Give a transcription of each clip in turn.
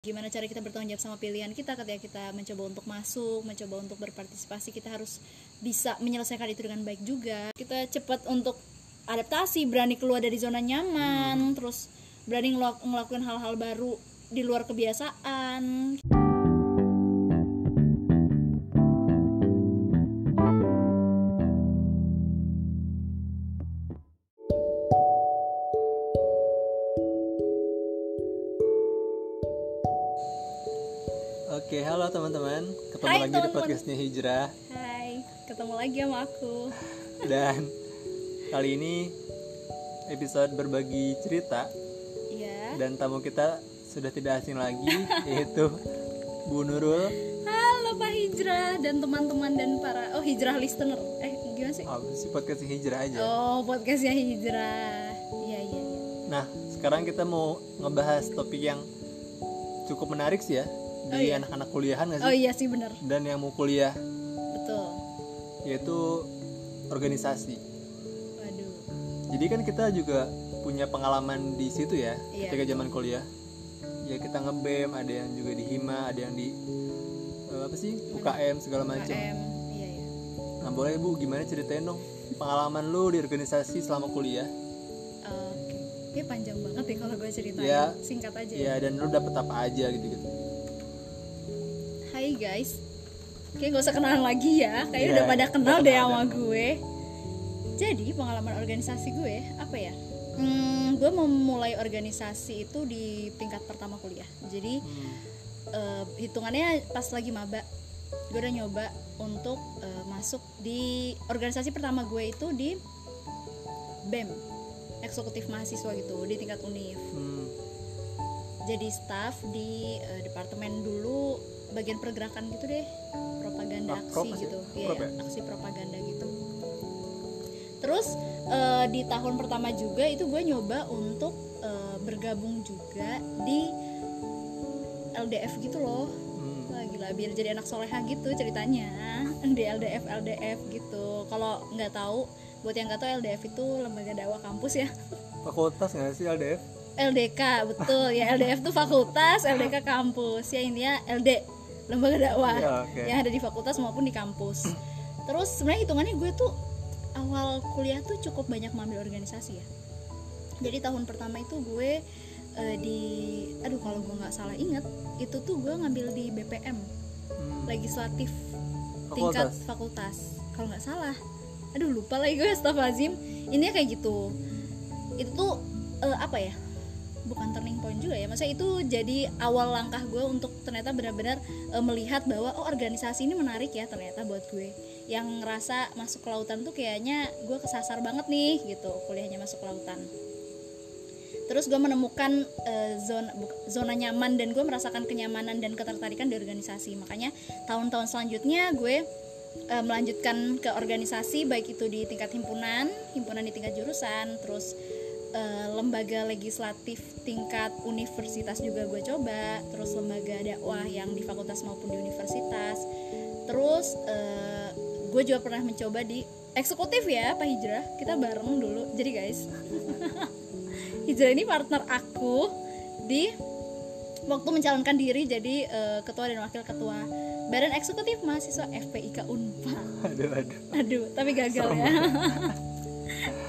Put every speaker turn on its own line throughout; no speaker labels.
gimana cara kita bertanggung jawab sama pilihan kita ketika kita mencoba untuk masuk mencoba untuk berpartisipasi kita harus bisa menyelesaikan itu dengan baik juga. Kita cepat untuk adaptasi berani keluar dari zona nyaman terus berani ngelak- ngelakuin hal-hal baru di luar kebiasaan
Lagi di podcastnya Hijrah.
Hai ketemu lagi sama aku.
Dan kali ini episode berbagi cerita.
Iya.
Dan tamu kita sudah tidak asing lagi yaitu Bu Nurul.
halo Pak Hijrah dan teman-teman dan para oh Hijrah listener. Eh gimana sih?
Sih podcast Hijrah aja.
oh podcastnya Hijrah. Iya iya iya.
Nah, sekarang kita mau ngebahas topik yang cukup menarik sih ya
Oh,
di
iya.
anak-anak kuliahan
oh
sih?
iya sih bener
Dan yang mau kuliah
betul
yaitu organisasi.
waduh
Jadi kan kita juga punya pengalaman di situ ya,
Iya,
ketika zaman kuliah. Ya kita ngebem, ada yang juga di hima, ada yang di eh, apa sih UKM segala macam.
KM iya iya
Nah boleh bu, gimana ceritain dong pengalaman lu di organisasi selama kuliah?
Oke, Kayak panjang banget ya kalau gue ceritain.
Iya.
Singkat aja.
Ya dan lu dapet apa aja gitu gitu.
Hai guys. Kayak gak usah kenalan lagi ya. Kayaknya
Iya,
udah pada kenal
udah
deh
kenal,
sama gue. Jadi pengalaman organisasi gue apa ya? Hmm, gue memulai organisasi itu di tingkat pertama kuliah. Jadi
Hmm.
eh, hitungannya pas lagi maba, gue udah nyoba untuk eh, masuk di organisasi pertama gue itu di BEM, eksekutif mahasiswa gitu di tingkat univ.
Hmm.
jadi staff di eh, departemen dulu bagian pergerakan gitu deh. Propaganda
Ah, prop
aksi
masih?
gitu. Iya,
Prop
ya,
ya?
aksi propaganda gitu. Terus eh, di tahun pertama juga itu gue nyoba untuk eh, bergabung juga di LDF gitu loh.
Hmm.
Wah gila biar jadi anak soleha gitu ceritanya. Di LDF LDF gitu. Kalau nggak tahu buat yang nggak tahu LDF itu lembaga dakwah kampus ya.
Fakultas nggak sih LDF?
LDK betul. Ya LDF tuh fakultas LDK kampus. Ya intinya LD lembaga dakwah
Ya, oke.
yang ada di fakultas maupun di kampus. Terus sebenarnya hitungannya gue tuh awal kuliah tuh cukup banyak mengambil organisasi ya. Jadi tahun pertama itu gue eh, di aduh kalau gue nggak salah inget itu tuh gue ngambil di BPM
Hmm.
legislatif tingkat
Fakultas.
fakultas kalau nggak salah. Aduh lupa lagi gue Lazim ini kayak gitu. Itu tuh eh, apa ya bukan turning point juga ya. Maksudnya itu jadi awal langkah gue untuk ternyata benar-benar eh, melihat bahwa oh organisasi ini menarik ya ternyata buat gue. Yang ngerasa masuk ke lautan tuh kayaknya gue kesasar banget nih gitu. Kuliahnya masuk ke lautan terus gue menemukan eh, zona zona nyaman dan gue merasakan kenyamanan dan ketertarikan di organisasi. Makanya tahun-tahun selanjutnya gue eh, melanjutkan ke organisasi baik itu di tingkat himpunan himpunan di tingkat jurusan terus eh, lembaga legislatif tingkat universitas juga gue coba terus lembaga dakwah yang di fakultas maupun di universitas terus eh, gue juga pernah mencoba di eksekutif ya Pak Hijrah kita bareng dulu jadi guys Hijrah ini partner aku di waktu mencalonkan diri jadi eh, ketua dan wakil ketua Badan Eksekutif Mahasiswa FPIK Unpad.
Aduh aduh.
Aduh, tapi gagal ya.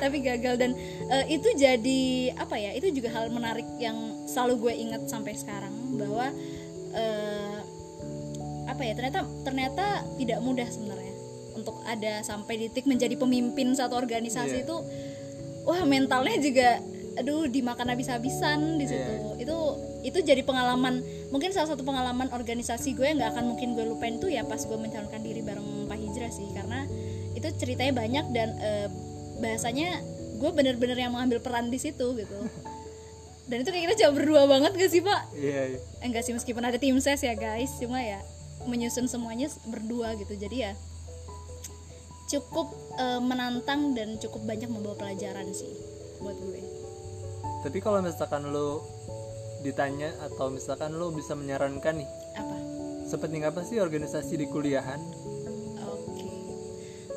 tapi gagal dan eh, itu jadi apa ya? Itu juga hal menarik yang selalu gue ingat sampai sekarang bahwa eh, apa ya? Ternyata ternyata tidak mudah sebenarnya untuk ada sampai di titik menjadi pemimpin satu organisasi
Iya.
itu wah mentalnya juga aduh dimakan habis-habisan di situ
Iya.
itu itu jadi pengalaman mungkin salah satu pengalaman organisasi gue yang nggak akan mungkin gue lupain tuh ya pas gue mencalonkan diri bareng Pak Hijrah sih karena itu ceritanya banyak dan eh, bahasanya gue bener-bener yang mengambil peran di situ gitu. Dan itu kayak kita berdua banget gak sih pak?
Iya iya.
Eh, enggak sih meskipun ada tim ses ya guys. Cuma ya menyusun semuanya berdua gitu. Jadi ya cukup eh, menantang dan cukup banyak membawa pelajaran sih buat gue.
Tapi kalau misalkan lu ditanya atau misalkan lu bisa menyarankan nih
apa?
sepenting apa sih organisasi di kuliahan?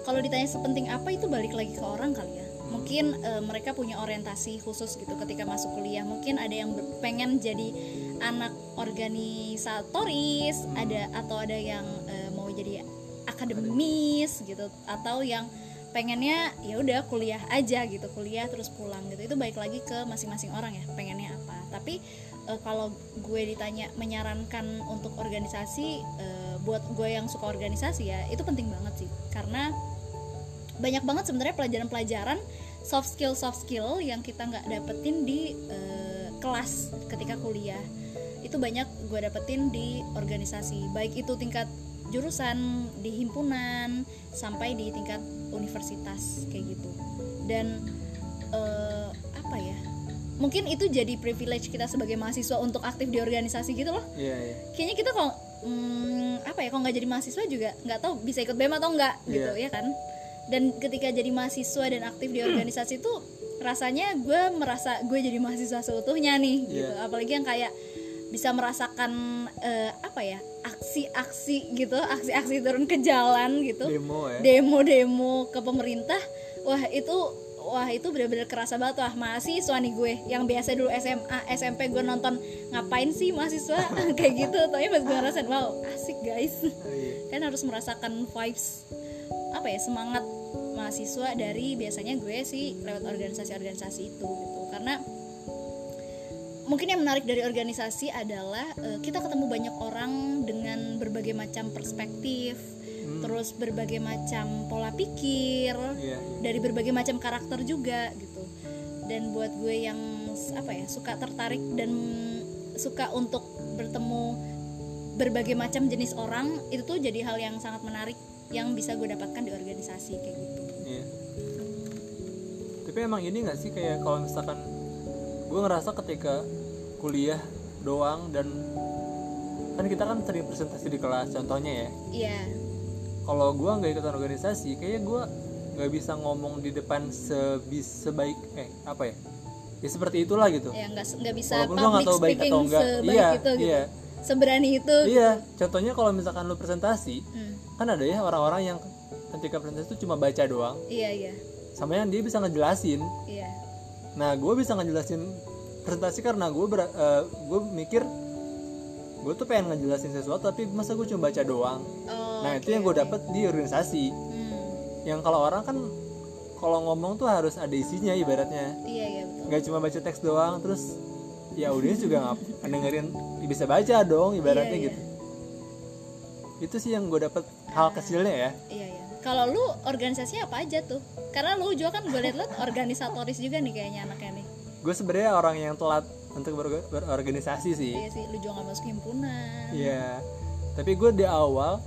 Kalau ditanya sepenting apa itu balik lagi ke orang kali ya. Mungkin eh, mereka punya orientasi khusus gitu ketika masuk kuliah. Mungkin ada yang pengen jadi anak organisatoris ada atau ada yang eh, mau jadi akademis gitu atau yang pengennya ya udah kuliah aja gitu kuliah terus pulang gitu itu baik lagi ke masing-masing orang ya pengennya apa tapi eh, kalau gue ditanya menyarankan untuk organisasi eh, buat gue yang suka organisasi ya itu penting banget sih karena banyak banget sebenarnya pelajaran-pelajaran soft skill soft skill yang kita nggak dapetin di eh, kelas ketika kuliah. Itu banyak gue dapetin di organisasi baik itu tingkat jurusan di himpunan sampai di tingkat universitas kayak gitu. Dan eh, apa ya mungkin itu jadi privilege kita sebagai mahasiswa untuk aktif di organisasi gitu loh.
Iya iya.
Kayaknya kita kok hmm, apa ya kalau nggak jadi mahasiswa juga nggak tahu bisa ikut bem atau enggak gitu
Iya.
ya kan dan ketika jadi mahasiswa dan aktif di organisasi itu rasanya gue merasa gue jadi mahasiswa seutuhnya nih gitu.
Iya.
apalagi yang kayak bisa merasakan eh, apa ya aksi-aksi gitu aksi-aksi turun ke jalan gitu.
Demo ya.
Demo-demo ke pemerintah wah itu wah itu bener-bener kerasa banget. Wah mahasiswa nih gue yang biasa dulu SMA SMP gue nonton ngapain sih mahasiswa? Kayak gitu. Tapi pas gue ngerasain wow asik guys.
Oh, iya.
kan harus merasakan vibes apa ya semangat mahasiswa dari biasanya gue sih lewat organisasi-organisasi itu gitu karena mungkin yang menarik dari organisasi adalah eh, kita ketemu banyak orang dengan berbagai macam perspektif
Hmm.
terus berbagai macam pola pikir
iya iya.
dari berbagai macam karakter juga gitu dan buat gue yang apa ya suka tertarik dan suka untuk bertemu berbagai macam jenis orang itu tuh jadi hal yang sangat menarik yang bisa gue dapatkan di organisasi kayak gitu
Iya. Tapi emang ini nggak sih kayak kalau misalkan gue ngerasa ketika kuliah doang dan kan kita kan sering presentasi di kelas contohnya ya.
iya
Kalau gue nggak ikutan organisasi, kayaknya gue nggak bisa ngomong di depan sebis sebaik eh apa ya? Ya seperti itulah gitu.
ya nggak nggak bisa
Walaupun gue nggak
public
tahu baik
speaking
atau enggak.
sebaik
Iya,
itu gitu
iya,
seberani itu
iya. Contohnya kalau misalkan lu presentasi,
Hmm,
kan ada ya orang-orang yang ketika presentasi itu cuma baca doang,
iya iya
sama yang dia bisa ngejelasin.
iya
Nah, gue bisa ngejelasin presentasi karena gue ber, eh, gue mikir gue tuh pengen ngejelasin sesuatu tapi masa gue cuma baca doang.
oh,
nah, itu
oke,
yang gue dapet di organisasi.
Hmm,
Yang kalau orang kan kalau ngomong tuh harus ada isinya ibaratnya.
iya iya betul
Nggak cuma baca teks doang terus ya audiens juga nggak dengerin ya bisa baca dong ibaratnya
Iya, iya.
gitu. Itu sih yang gue dapet hal kecilnya ya.
Iya iya. Kalau lu organisasi apa aja tuh? Karena lu juga kan gue liat-liat organisatoris juga nih kayaknya anaknya nih.
Gue sebenarnya orang yang telat untuk berorga- berorganisasi sih.
Iya sih, lu juga gak masuk himpunan.
Iya. Tapi gue di awal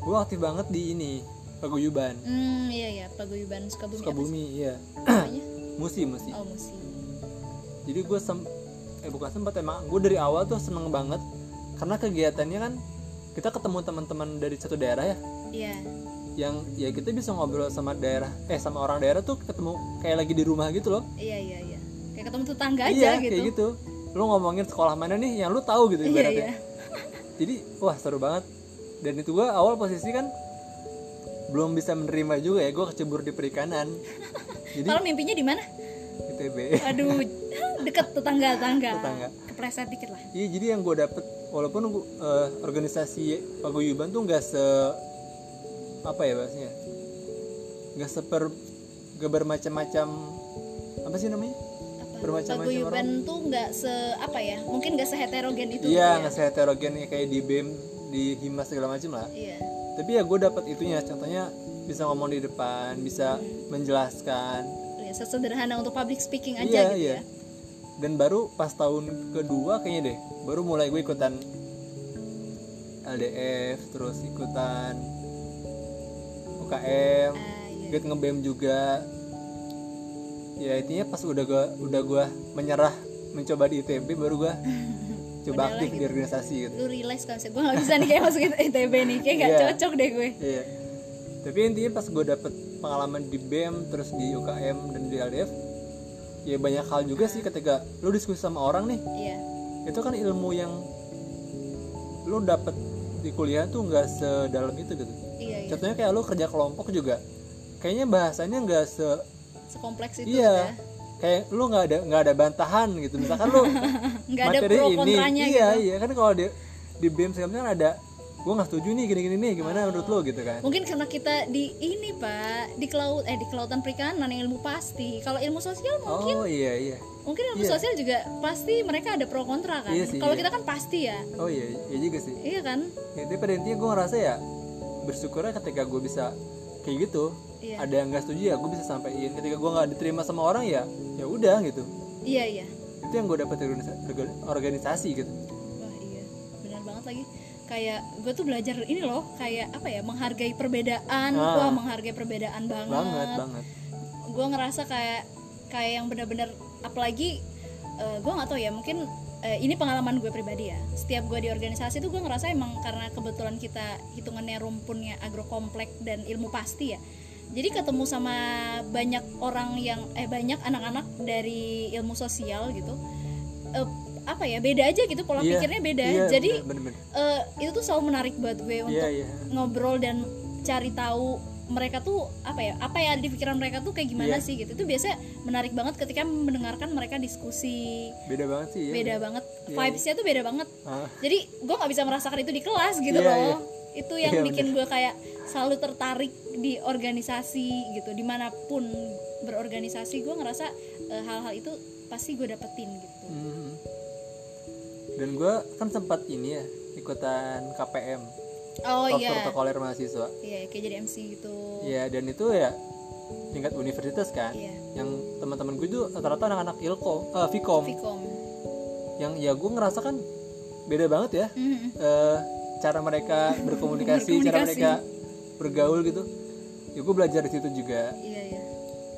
gue aktif banget di ini paguyuban
Hmm, iya iya, paguyuban Sukabumi.
Sukabumi iya musi musi.
Oh, musi.
Jadi gue eh bukan sempat emang gue dari awal tuh seneng banget karena kegiatannya kan kita ketemu teman-teman dari satu daerah ya
Iya.
yang ya kita bisa ngobrol sama daerah eh sama orang daerah tuh ketemu kayak lagi di rumah gitu loh.
Iya iya iya. Kayak ketemu tetangga aja
iya
gitu.
kayak gitu. Lu ngomongin sekolah mana nih yang lu tahu gitu
Iya
ibaratnya.
iya.
Jadi wah seru banget. Dan itu gue awal posisi kan belum bisa menerima juga ya gue kecebur di perikanan. Jadi
Kalau mimpinya di mana?
ITB.
Aduh, deket tetangga-tetangga.
Tetangga.
Kepleset dikit lah.
Iya jadi yang gue dapet walaupun gua, eh, organisasi paguyuban tuh nggak se apa ya bahasnya nggak seper gak bermacam-macam apa sih namanya
Apa?
Bermacam-macam
Paguyuban tuh nggak se apa ya? Mungkin nggak seheterogen itu. gitu
iya
ya.
nggak seheterogen ya, kayak di bem di hima segala macam lah
Iya.
tapi ya gue dapet itunya contohnya bisa ngomong di depan bisa menjelaskan
Ya, sesederhana untuk public speaking aja
iya
gitu
iya
ya.
Dan baru pas tahun kedua kayaknya deh baru mulai gue ikutan LDF terus ikutan UKM
Ah, iya.
Git ngebem juga ya intinya pas udah gua udah gua menyerah mencoba di ITB baru gua coba aktif di
gitu.
organisasi gitu
lu realize misalnya gue gak bisa nih kayak masuk ITB nih kayak gak
Iya.
cocok deh gue
iya tapi intinya pas gue dapet pengalaman di BEM terus di UKM dan di LDF ya banyak hal juga sih ketika lu diskusi sama orang nih.
Iya.
Itu kan ilmu yang lu dapet di kuliah tuh nggak sedalam itu gitu.
Iya iya.
Contohnya kayak lu kerja kelompok juga. Kayaknya bahasanya nggak se
sekompleks itu
iya.
ya
kayak lu nggak ada nggak ada bantahan gitu. Misalkan lu
nggak ada
materi
pro
ini. iya
gitu.
iya. Kan kalau di di BEM segala macam kan ada gue nggak setuju nih gini gini nih gimana menurut lu gitu kan?
Mungkin karena kita di ini pak di kelaut eh di kelautan perikanan yang ilmu pasti. Kalau ilmu sosial mungkin
oh iya iya.
mungkin ilmu
Iya.
sosial juga pasti mereka ada pro kontra kan?
Iya
kalau
iya.
kita kan pasti ya.
Oh iya iya juga sih.
Iya kan?
Ya, tapi pada intinya gue ngerasa ya bersyukurnya ketika gue bisa kayak gitu
Iya.
ada yang nggak setuju ya gue bisa sampaikan. Ketika gue nggak diterima sama orang ya ya udah gitu.
Iya iya.
Itu yang gue dapat dari organisa- orga- organisasi gitu.
Wah iya. Benar banget lagi kayak gue tuh belajar ini loh kayak apa ya menghargai perbedaan
Ah.
wah menghargai perbedaan banget,
banget banget.
Gue ngerasa kayak kayak yang benar-benar apalagi gue nggak tahu ya mungkin eh, ini pengalaman gue pribadi ya. Setiap gue di organisasi tuh gue ngerasa emang karena kebetulan kita hitungannya rumpunnya agrokomplek dan ilmu pasti ya. Jadi ketemu sama banyak orang yang eh banyak anak-anak dari ilmu sosial gitu Eh, apa ya beda aja gitu pola
Iya,
pikirnya beda.
iya,
jadi
bener, bener.
eh, itu tuh selalu menarik buat gue untuk
iya. iya
ngobrol dan cari tahu mereka tuh apa ya apa ada di pikiran mereka tuh kayak gimana
Iya.
sih gitu. Itu biasanya menarik banget ketika mendengarkan mereka diskusi.
Beda banget sih ya
beda banget.
Iya.
vibesnya tuh beda banget.
Ah,
jadi gue nggak bisa merasakan itu di kelas gitu
Iya,
loh.
iya.
itu yang
Iya,
bikin gue kayak selalu tertarik di organisasi gitu. Di mana pun berorganisasi gue ngerasa eh, hal-hal itu pasti gue dapetin gitu.
Mhm. Dan gue kan sempat ini ya ikutan KPM
oh iya.
Protokoler mahasiswa.
Iya kayak jadi MC gitu.
Ya dan itu ya tingkat universitas kan.
Iya.
Yang teman-teman gue itu rata-rata anak-anak ilko eh, Vkom.
Vkom.
Yang ya gue ngerasa kan beda banget ya
Mhm.
eh, cara mereka berkomunikasi, cara
Berkomunikasi.
mereka bergaul gitu. Ya gue belajar di situ juga.
Iya iya.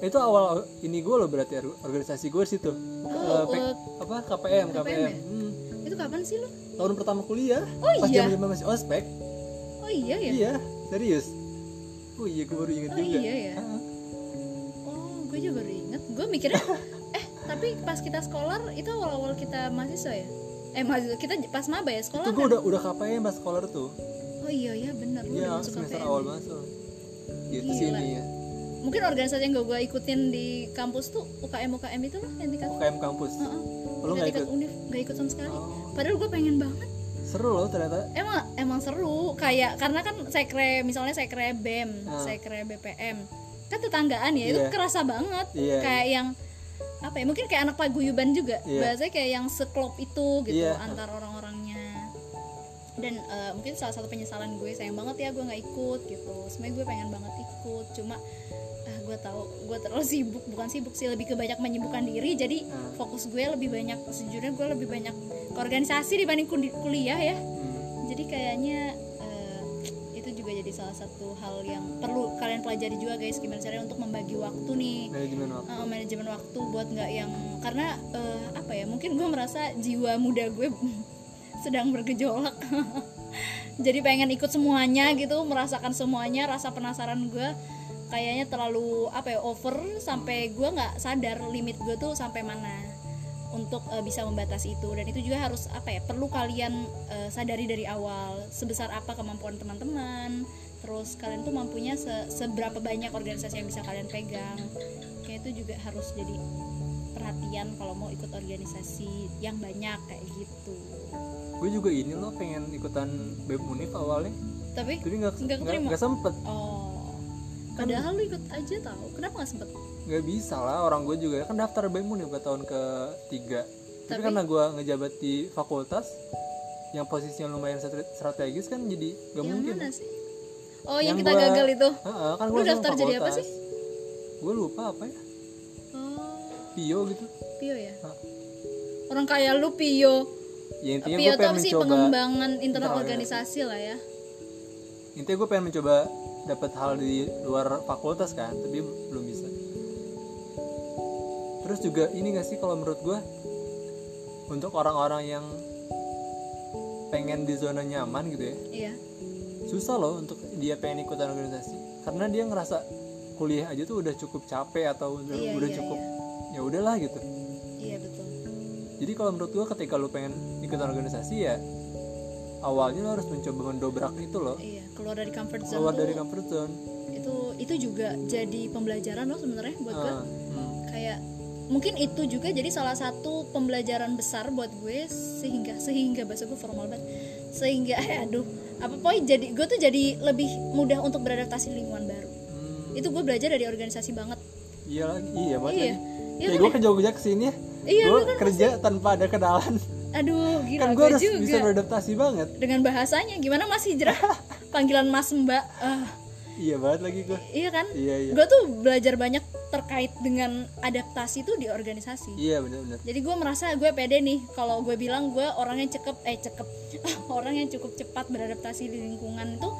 Itu awal ini gue loh berarti or- organisasi gue situ.
Oh,
P-
eh,
apa KPM KPM,
KPM ya?
Hmm,
itu kapan sih lo
tahun pertama kuliah.
Oh,
pas
iya?
zaman masih ospek.
Oh iya ya?
Iya serius. Oh iya gue baru inget
Oh,
juga.
iya ya? Oh gue juga baru inget gue mikirnya eh tapi pas kita sekolah itu awal-awal kita mahasiswa ya? Eh mahasiswa kita pas maba ya sekolah
itu gue udah udah KPM pas sekolah tuh?
Oh iya ya benar lu udah
iya
masuk
semester
KPM.
awal masuk. Gitu
Gila.
sini ya.
Mungkin organisasi yang gak gue ikutin di kampus tuh UKM UKM itu lah yang
UKM kampus.
Heeh.
Oh, lu
Yang
nggak ikut?
univ gak ikut sama sekali
Oh.
padahal gue pengen banget
seru loh ternyata
emang emang seru kayak karena kan sekre misalnya sekre bem
Ah.
sekre bpm kan tetanggaan ya itu
Iya.
kerasa banget
Iya,
kayak yang apa ya mungkin kayak anak paguyuban juga
Iya.
bahasanya kayak yang seklop itu gitu
Iya.
antar orang-orangnya dan eh, mungkin salah satu penyesalan gue sayang banget ya gue nggak ikut gitu sebenarnya gue pengen banget ikut cuma gue tahu gue terlalu sibuk bukan sibuk sih lebih ke banyak menyibukkan diri jadi
Ah.
fokus gue lebih banyak sejujurnya gue lebih banyak ke organisasi dibanding kul- kuliah ya.
Hmm.
jadi kayaknya eh, itu juga jadi salah satu hal yang perlu kalian pelajari juga guys gimana caranya untuk membagi waktu nih.
Manajemen waktu.
Eh, manajemen waktu buat nggak yang karena eh, apa ya mungkin gue merasa jiwa muda gue sedang bergejolak. Jadi pengen ikut semuanya gitu merasakan semuanya rasa penasaran gue kayaknya terlalu apa ya over sampai gue nggak sadar limit gue tuh sampai mana untuk eh, bisa membatasi itu. Dan itu juga harus apa ya perlu kalian eh, sadari dari awal sebesar apa kemampuan teman-teman. Terus kalian tuh mampunya se- seberapa banyak organisasi yang bisa kalian pegang. Kayak itu juga harus jadi perhatian kalau mau ikut organisasi yang banyak kayak gitu.
Gue juga ini loh pengen ikutan BEM Unif awalnya.
Tapi
tapi nggak
Nggak
sempet.
Oh padahal lu ikut aja tahu kenapa nggak sempet?
Nggak bisa lah orang gue juga kan daftar BEM buat tahun ketiga. Tapi,
Tapi-
karena gue ngejabat di fakultas yang posisinya lumayan strate- strategis kan jadi nggak
yang
mungkin.
mana sih? Oh yang,
Yang
kita
gua-
gagal itu?
Heeh, kan
Lu daftar jadi apa sih?
gue lupa apa ya.
Oh.
Pio gitu.
Pio ya?
Hah.
orang kaya lu Pio.
Ya intinya
Pio
gue pengen
apa sih pengembangan internal
internal
organisasi lah ya.
Intinya gue pengen mencoba dapat hal di luar fakultas kan tapi belum bisa. Terus juga ini gak sih kalau menurut gue untuk orang-orang yang pengen di zona nyaman gitu ya
iya.
susah loh untuk dia pengen ikutan organisasi. Karena dia ngerasa kuliah aja tuh udah cukup capek atau udah,
Iya,
udah
iya,
cukup ya udahlah gitu.
Iya betul.
Jadi kalau menurut gue ketika lu pengen ikutan organisasi ya awalnya lo harus mencoba mendobrak itu loh.
Iya keluar dari comfort zone
keluar dari comfort zone.
Itu itu juga jadi pembelajaran loh sebenarnya buat gue.
Ah, hmm.
kayak mungkin itu juga jadi salah satu pembelajaran besar buat gue sehingga sehingga bahasa gue formal banget. Sehingga eh, aduh apa pokoknya jadi gue tuh jadi lebih mudah untuk beradaptasi di lingkungan baru.
Hmm,
itu gue belajar dari organisasi banget.
Iya iya banget
iya.
Lagi.
iya
Kayak
kan
gue ke Jogja ke sini ya
Iya,
gue
kan
kerja tanpa ada kenalan
aduh gila
kan gue harus
juga.
bisa beradaptasi banget.
Dengan bahasanya gimana mas hijrah? Panggilan mas mbak Ah,
iya banget lagi gue
iya kan?
Iya iya.
Gue tuh belajar banyak terkait dengan adaptasi tuh di organisasi.
Iya benar-benar
jadi gue merasa gue pede nih kalau gue bilang gue orang yang cekep eh cekep. Orang yang cukup cepat beradaptasi di lingkungan itu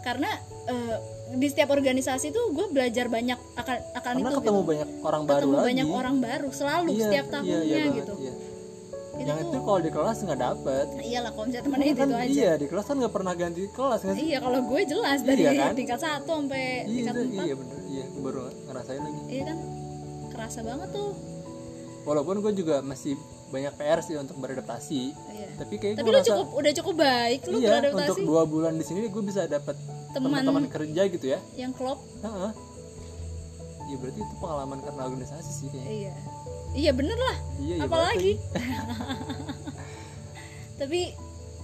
karena eh, di setiap organisasi tuh gue belajar banyak akan akan
karena
itu
ketemu
gitu.
banyak orang baru
ketemu
lagi.
banyak orang baru selalu
Iya,
setiap
iya,
tahunnya
iya banget,
gitu.
iya.
Itu
yang
tuh
itu kalau di kelas nggak dapet.
Iyalah kalau misalnya temennya itu,
kan,
itu aja.
iya di kelas kan nggak pernah ganti kelas nggak sih
iya kalau gue jelas dari
Iya kan?
tingkat satu sampai
iya
tingkat
itu-
empat.
iya bener. Iya baru ngerasain lagi.
Iya kan? Kerasa banget tuh.
Walaupun gue juga masih banyak PR sih untuk beradaptasi
iya.
tapi kayak
tapi lu
rasa
cukup udah cukup baik lu
iya untuk
beradaptasi
dua bulan di sini gue bisa dapat
Teman.
teman-teman kerja gitu ya.
Yang klop.
Heeh. Iya berarti itu pengalaman karena organisasi sih kayaknya.
iya iya bener lah.
Iya, iya
apalagi? tapi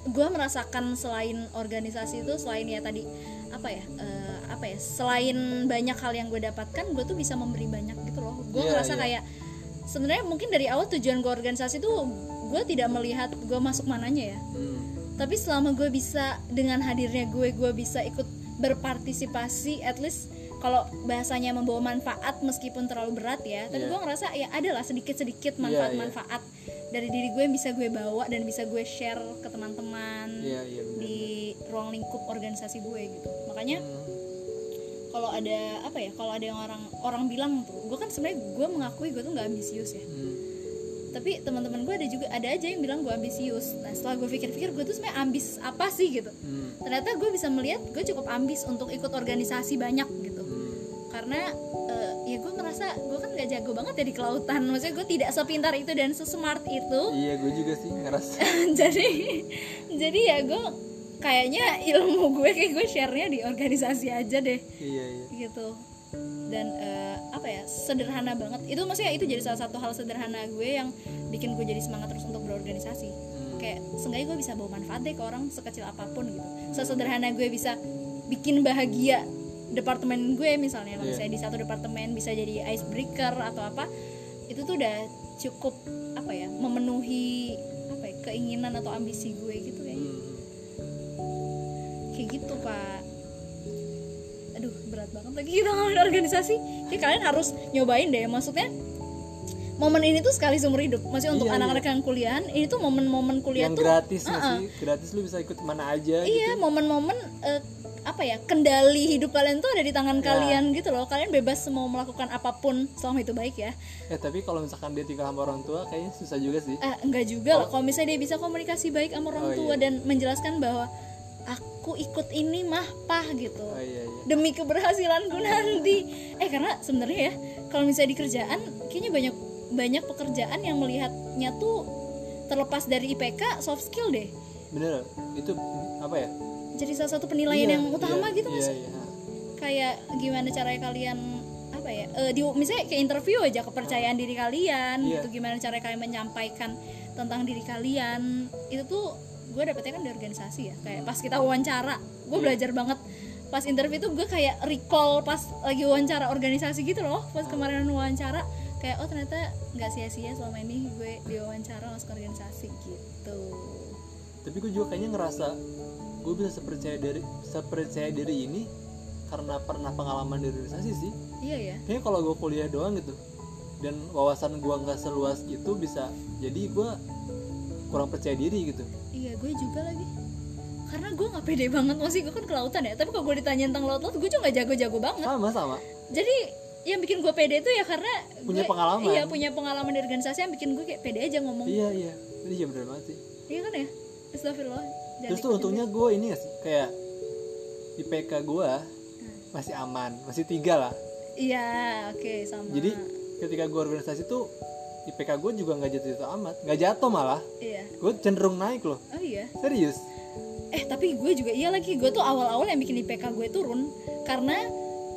gue merasakan selain organisasi itu selain ya tadi apa ya eh, apa ya selain banyak hal yang gue dapatkan gue tuh bisa memberi banyak gitu loh. Gue
Iya,
ngerasa
iya.
kayak sebenarnya mungkin dari awal tujuan gue organisasi tuh gue tidak melihat gue masuk mananya ya.
Hmm.
tapi selama gue bisa dengan hadirnya gue gue bisa ikut berpartisipasi at least kalau bahasanya membawa manfaat meskipun terlalu berat ya tapi
Iya.
gue ngerasa ya adalah sedikit sedikit
Iya,
manfaat-manfaat dari diri gue yang bisa gue bawa dan bisa gue share ke teman-teman
Iya iya benar.
di ruang lingkup organisasi gue gitu makanya
Hmm.
kalau ada apa ya kalau ada yang orang orang bilang tuh gue kan sebenarnya gue mengakui gue tuh nggak ambisius ya
Hmm.
tapi teman-teman gue ada juga ada aja yang bilang gue ambisius nah setelah gue pikir-pikir gue tuh sebenarnya ambis apa sih gitu
Hmm.
ternyata gue bisa melihat gue cukup ambis untuk ikut organisasi banyak gitu. Karena eh, ya gue ngerasa gue kan gak jago banget ya di kelautan. Maksudnya gue tidak sepintar itu dan sesmart itu.
Iya gue juga sih ngerasa.
jadi jadi ya gue kayaknya ilmu gue kayak gue share-nya di organisasi aja deh.
Iya iya.
gitu. Dan eh, apa ya sederhana banget. Itu maksudnya itu jadi salah satu hal sederhana gue yang bikin gue jadi semangat terus untuk berorganisasi.
Hmm.
kayak seenggaknya gue bisa bawa manfaat deh ke orang sekecil apa pun gitu. Sesederhana gue bisa bikin bahagia departemen gue misalnya kalau
Iya.
misalnya di satu departemen bisa jadi icebreaker atau apa itu tuh udah cukup apa ya memenuhi apa ya keinginan atau ambisi gue gitu kayaknya
Hmm.
kayak gitu pak aduh berat banget lagi kita ngomongin organisasi kayak kalian harus nyobain deh maksudnya momen ini tuh sekali seumur hidup maksudnya untuk
Iya,
anak-anak yang kuliahan ini tuh momen-momen kuliah
Yang
tuh
gratis nggak
Uh-uh.
sih? Gratis lu bisa ikut mana aja
iya
gitu.
momen-momen eh, apa ya kendali hidup kalian tuh ada di tangan
Ya.
kalian gitu loh kalian bebas mau melakukan apa pun selama itu baik ya
Eh tapi kalau misalkan dia tinggal sama orang tua kayaknya susah juga sih.
eh, enggak juga loh kalau misalnya dia bisa komunikasi baik sama orang
Oh,
tua
iya.
dan menjelaskan bahwa aku ikut ini mah pah gitu
Oh iya iya.
demi keberhasilanku nanti eh karena sebenarnya ya kalau misalnya di kerjaan kayaknya banyak banyak pekerjaan yang melihatnya tuh terlepas dari IPK soft skill deh
Bener. Itu apa ya?
Jadi salah satu penilaian
Iya,
yang utama
iya,
gitu nggak
iya,
sih
iya.
kayak gimana caranya kalian apa ya eh, di misalnya kayak interview aja kepercayaan diri kalian
Iya.
gitu gimana cara kalian menyampaikan tentang diri kalian itu tuh gue dapetnya kan di organisasi ya kayak pas kita wawancara gue
Iya.
belajar banget pas interview tuh gue kayak recall pas lagi wawancara organisasi gitu loh
Ah.
pas kemarin wawancara kayak oh ternyata nggak sia-sia selama ini gue diwawancara masuk organisasi gitu
Tapi gue juga kayaknya ngerasa gue bisa sepercaya diri sepercaya diri ini karena pernah pengalaman di organisasi sih.
iya ya
Kayaknya kalau gue kuliah doang gitu dan wawasan gue nggak seluas gitu bisa jadi gue kurang percaya diri gitu.
Iya gue juga lagi Karena gue gak pede banget Masih gue kan kelautan ya Tapi kalau gue ditanya tentang laut-laut Gue juga gak jago-jago banget
Sama sama.
Jadi yang bikin gue pede itu ya karena
Punya
gue-
pengalaman.
Iya punya pengalaman di organisasi Yang bikin gue kayak pede aja ngomong
Iya iya. Iya bener banget sih.
Iya kan ya Astagfirullah Jangan
Terus tuh untungnya gue ini sih? Kayak IPK gue masih aman, masih tiga lah.
Iya oke sama.
Jadi ketika gue organisasi tuh IPK gue juga nggak jatuh-jatuh amat, nggak jatuh malah.
Iya.
Gue cenderung naik loh,
Oh iya?
Serius.
Eh tapi gue juga iya lagi Gue tuh awal-awal yang bikin IPK gue turun Karena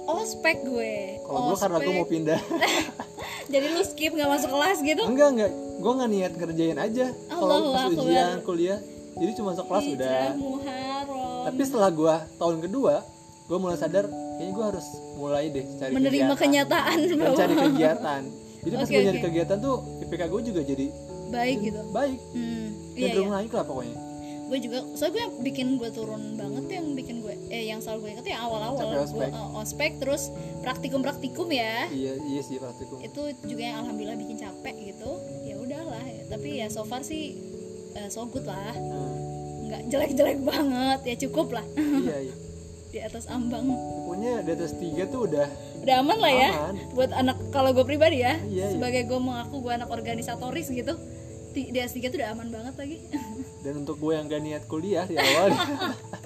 ospek gue.
Kalau gue karena gue mau pindah.
jadi lu skip nggak masuk kelas gitu?
Enggak enggak. Gue nggak niat ngerjain aja. Kalau pas ujian kuliah jadi cuma masuk kelas udah.
Hijrah Muharram
tapi setelah gue tahun kedua gue mulai sadar kayaknya gue harus mulai deh cari
menerima
kegiatan.
kenyataan
cari kegiatan. Jadi pas gue nyari kegiatan tuh IPK gue juga jadi
baik gitu.
baik.
Hmm, iya, iya.
naik lah pokoknya.
Gue juga soalnya gue yang bikin gue turun banget tuh yang bikin gue eh yang selalu gue inget yang awal-awal. Gue
ospek.
eh, ospek terus praktikum praktikum ya.
Iya iya sih praktikum.
Itu juga yang alhamdulillah bikin capek gitu. Ya udahlah ya. tapi ya so far sih eh, so good lah.
Nah,
nggak jelek-jelek banget. Ya cukup lah.
Iya iya.
Di atas ambang.
Pokoknya di atas tiga tuh udah
udah aman lah ya.
Aman.
buat anak kalau gue pribadi ya
Iya, iya.
sebagai gue mengaku gue anak organisatoris gitu di, di S3 tuh udah aman banget lagi.
Dan untuk gue yang gak niat kuliah di awal.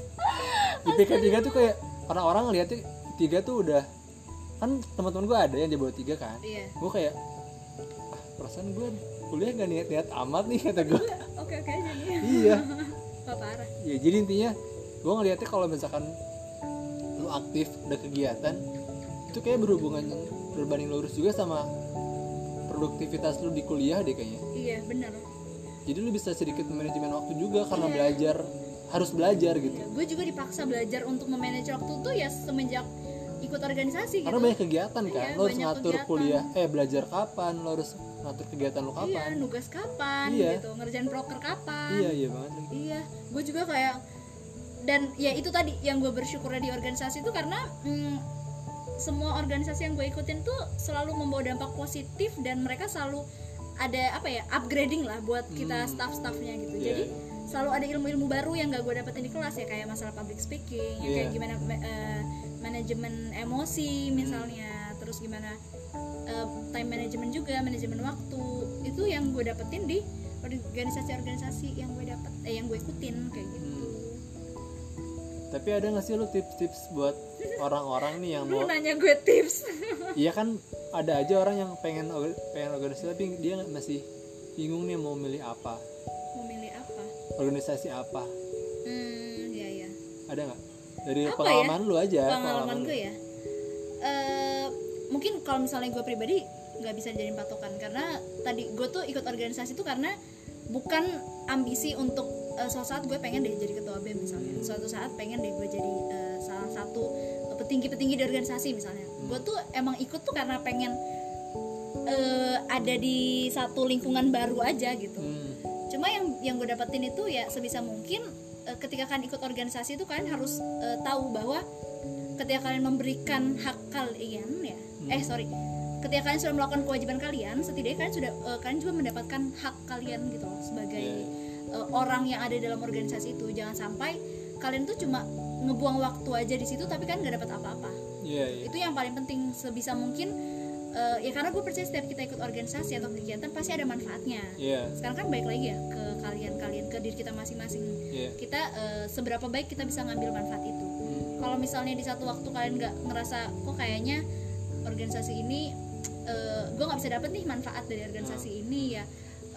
IPK tiga tuh kayak orang-orang ngeliatnya tiga tuh udah kan teman-teman gue ada yang di bawah tiga kan?
Iya.
Gue kayak ah perasaan gue kuliah gak niat-niat amat nih kata gue
oke oke aja nih.
Iya.
Parah.
Ya jadi intinya gue ngeliatnya kalau misalkan lu aktif ada kegiatan itu kayak berhubungan berbanding lurus juga sama produktivitas lu di kuliah deh kayaknya.
Iya benar.
Jadi lu bisa sedikit manajemen waktu juga karena
Iya.
belajar harus belajar gitu.
ya, gue juga dipaksa belajar untuk memanage waktu tuh ya semenjak ikut organisasi
karena
gitu.
banyak kegiatan kan
Iya,
lo harus ngatur
kegiatan.
kuliah eh belajar kapan lo harus ngatur kegiatan lo
iya
kapan
nugas kapan
Iya.
gitu ngerjain proker kapan
iya iya banget lagi
Iya, gue juga kayak dan ya itu tadi yang gue bersyukurnya di organisasi itu karena mm, semua organisasi yang gue ikutin tuh selalu membawa dampak positif dan mereka selalu ada apa ya upgrading lah buat kita
Hmm.
staff-staffnya gitu.
Iya.
Jadi selalu ada ilmu-ilmu baru yang gak gue dapetin di kelas ya kayak masalah public speaking, yang kayak
Iya.
gimana ma- eh, manajemen emosi misalnya, terus gimana eh, time management juga, manajemen waktu itu yang gue dapetin di organisasi-organisasi yang gue dapet eh yang gue ikutin kayak gitu.
tapi ada nggak sih lo tips-tips buat orang-orang nih yang
Lu
mau
nanya gue tips.
iya kan ada aja orang yang pengen pengen organisasi tapi dia masih bingung nih mau milih apa
Mau milih apa?
organisasi apa
Hmm, ya ya.
ada nggak dari
Apa
pengalaman lu aja
Pengalaman
lu.
gue ya. Eh, mungkin kalau misalnya gue pribadi nggak bisa jadi patokan karena tadi gue tuh ikut organisasi tuh karena bukan ambisi untuk eh, suatu saat gue pengen deh jadi ketua BEM misalnya. Suatu saat pengen deh gue jadi eh, salah satu petinggi-petinggi di organisasi misalnya. Gue tuh emang ikut tuh karena pengen eh, ada di satu lingkungan baru aja gitu.
Hmm,
cuma yang yang gue dapetin itu ya sebisa mungkin eh, ketika kalian ikut organisasi itu kalian harus eh, tahu bahwa ketika kalian memberikan hak kalian ya eh sorry. Ketika kalian sudah melakukan kewajiban kalian setidaknya kalian sudah eh, kalian juga mendapatkan hak kalian gitu loh sebagai
Iya.
eh, orang yang ada dalam organisasi itu. Jangan sampai kalian tuh cuma ngebuang waktu aja di situ tapi kan nggak dapat apa-apa.
Iya iya.
Itu yang paling penting sebisa mungkin eh, ya karena gue percaya setiap kita ikut organisasi atau kegiatan pasti ada manfaatnya.
Iya.
Sekarang kan baik lagi ya ke kalian-kalian ke diri kita masing-masing.
Iya.
Kita eh, seberapa baik kita bisa ngambil manfaat itu
Hmm,
kalau misalnya di satu waktu kalian nggak ngerasa kok kayaknya organisasi ini eh, gue nggak bisa dapet nih manfaat dari organisasi ini ya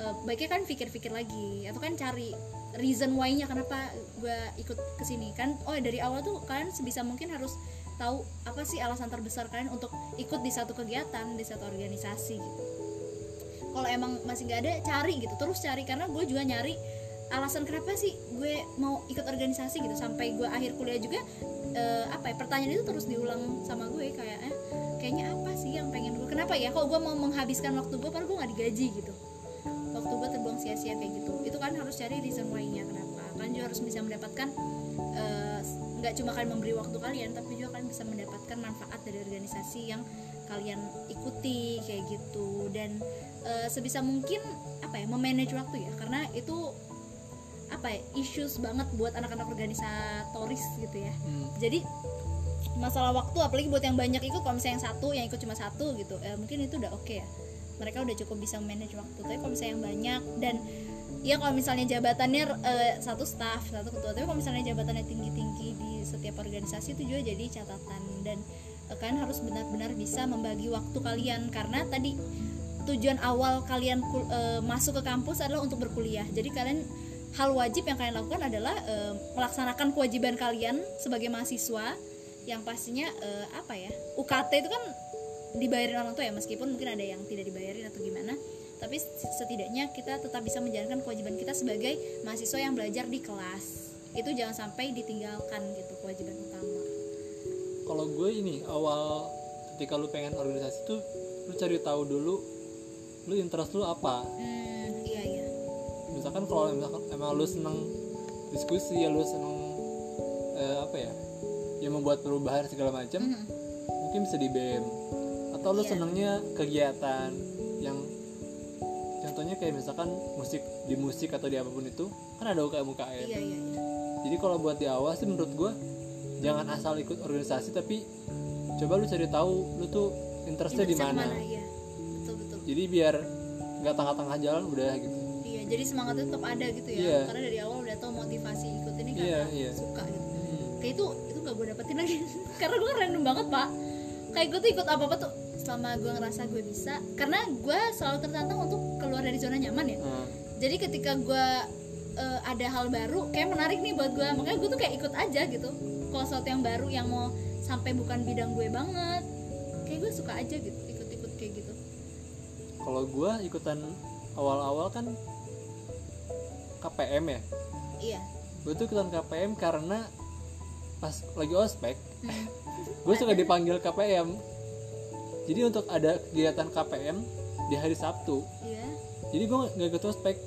eh, baiknya kan pikir-pikir lagi atau kan cari reason why-nya kenapa gue ikut ke sini kan oh dari awal tuh kalian sebisa mungkin harus tahu apa sih alasan terbesar kalian untuk ikut di satu kegiatan di satu organisasi gitu. Kalau emang masih nggak ada cari gitu terus cari. Karena gue juga nyari alasan kenapa sih gue mau ikut organisasi gitu. Sampai gue akhir kuliah juga eh, apa ya pertanyaan itu terus diulang sama gue kayak eh, kayaknya apa sih yang pengen gue kenapa ya? Kok gue mau menghabiskan waktu gue padahal gue nggak digaji gitu. Waktu gue terbuang sia-sia kayak gitu. Itu kan harus cari reason why-nya kenapa? Kan juga harus bisa mendapatkan eh, nggak cuma kalian memberi waktu kalian tapi juga kalian bisa mendapatkan manfaat dari organisasi yang kalian ikuti kayak gitu. Dan eh, sebisa mungkin apa ya memanage waktu ya. Karena itu apa ya issues banget buat anak-anak organisatoris gitu ya.
Hmm.
jadi masalah waktu apalagi buat yang banyak ikut kalau misalnya yang satu yang ikut cuma satu gitu eh, mungkin itu udah oke ya. Mereka udah cukup bisa manage waktu tapi kalau misalnya yang banyak dan ya kalau misalnya jabatannya eh, satu staff satu ketua tapi kalau misalnya jabatannya tinggi-tinggi di setiap organisasi itu juga jadi catatan. Dan eh, kalian harus benar-benar bisa membagi waktu kalian karena tadi tujuan awal kalian eh, masuk ke kampus adalah untuk berkuliah. Jadi kalian hal wajib yang kalian lakukan adalah eh, melaksanakan kewajiban kalian sebagai mahasiswa yang pastinya eh, apa ya UKT itu kan dibayarin orang tua ya meskipun mungkin ada yang tidak dibayarin atau gimana tapi setidaknya kita tetap bisa menjalankan kewajiban kita sebagai mahasiswa yang belajar di kelas. Itu jangan sampai ditinggalkan gitu kewajiban utama.
Kalau gue ini awal ketika lu pengen organisasi tuh lu cari tahu dulu lu interest lu apa?
Hmm,
misalkan kalau misalkan emang lu seneng diskusi ya lu seneng eh, apa ya yang membuat perubahan segala macam
Mhm.
mungkin bisa di BEM atau lu
Iya.
senengnya kegiatan yang contohnya kayak misalkan musik di musik atau di apa pun itu kan ada UKM UKM
iya iya iya.
jadi kalau buat di awal sih menurut gue jangan asal ikut organisasi tapi coba lu cari tahu lu tuh interestnya di mana
iya betul betul
jadi biar nggak tengah-tengah jalan udah gitu
jadi semangatnya tetap ada gitu ya.
Iya.
karena dari awal udah tau motivasi ikut ini karena
Iya, iya.
suka gitu.
Hmm.
kayak itu itu gak gue dapetin lagi. Karena gue random banget pak. Kayak gue tuh ikut apa apa tuh selama gue ngerasa gue bisa. Karena gue selalu tertantang untuk keluar dari zona nyaman ya.
Nah,
jadi ketika gue eh, ada hal baru kayak menarik nih buat gue makanya gue tuh kayak ikut aja gitu. Kalau sesuatu yang baru yang mau sampai bukan bidang gue banget kayak gue suka aja gitu ikut-ikut kayak gitu.
Kalau gue ikutan awal-awal kan KPM ya?
Iya.
Gue tuh ikutan KPM karena pas lagi ospek
Hmm.
gue suka dipanggil KPM jadi untuk ada kegiatan KPM di hari Sabtu
iya.
jadi gue nggak ikut ospek.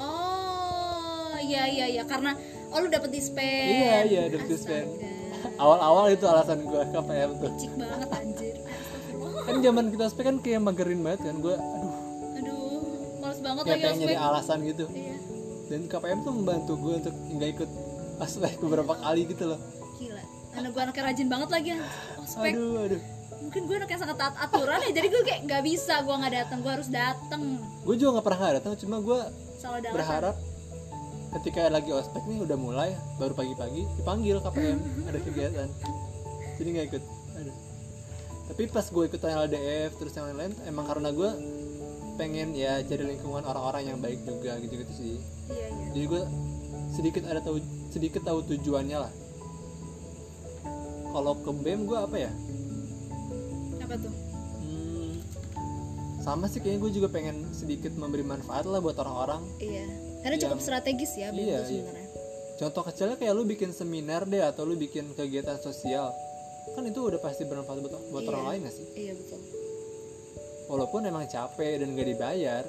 Oh iya iya iya. Karena oh lu dapet dispen
Iya, iya, dapet dispen. Awal-awal itu alasan gue KPM tuh.
Cik banget anjir.
Kan zaman kita ospek kan kayak magerin banget kan gue aduh.
Aduh males banget
kayak
lagi ospek.
alasan gitu.
Iya
dan KPM tuh membantu gue untuk nggak ikut ospek beberapa kali gitu loh.
Gila. Anak gue anaknya rajin banget lagi ospek.
Aduh aduh.
Mungkin gue anak yang sangat taat aturan ya. Jadi gue kayak nggak bisa gue nggak datang gue harus datang.
Gue juga nggak pernah nggak datang cuma gue berharap ketika lagi ospek nih udah mulai baru pagi-pagi dipanggil KPM ada kegiatan. Jadi nggak ikut. Aduh. Tapi pas gue ikutan LDF terus yang lain-lain emang karena gue pengen ya cari lingkungan orang-orang yang baik juga gitu-gitu sih.
Iya iya.
Jadi gue sedikit ada tahu sedikit tahu tujuannya lah. Kalau ke BEM gue apa ya?
Apa tuh?
Hmm, sama sih kayaknya gue juga pengen sedikit memberi manfaat lah buat orang-orang
iya karena cukup
Yang-
strategis ya BEM
Iya, iya.
sebenarnya.
Contoh kecilnya kayak lu bikin seminar deh atau lu bikin kegiatan sosial. Kan itu udah pasti bermanfaat buat, buat
Iya.
orang lain gak sih?
iya betul
walaupun emang capek dan gak dibayar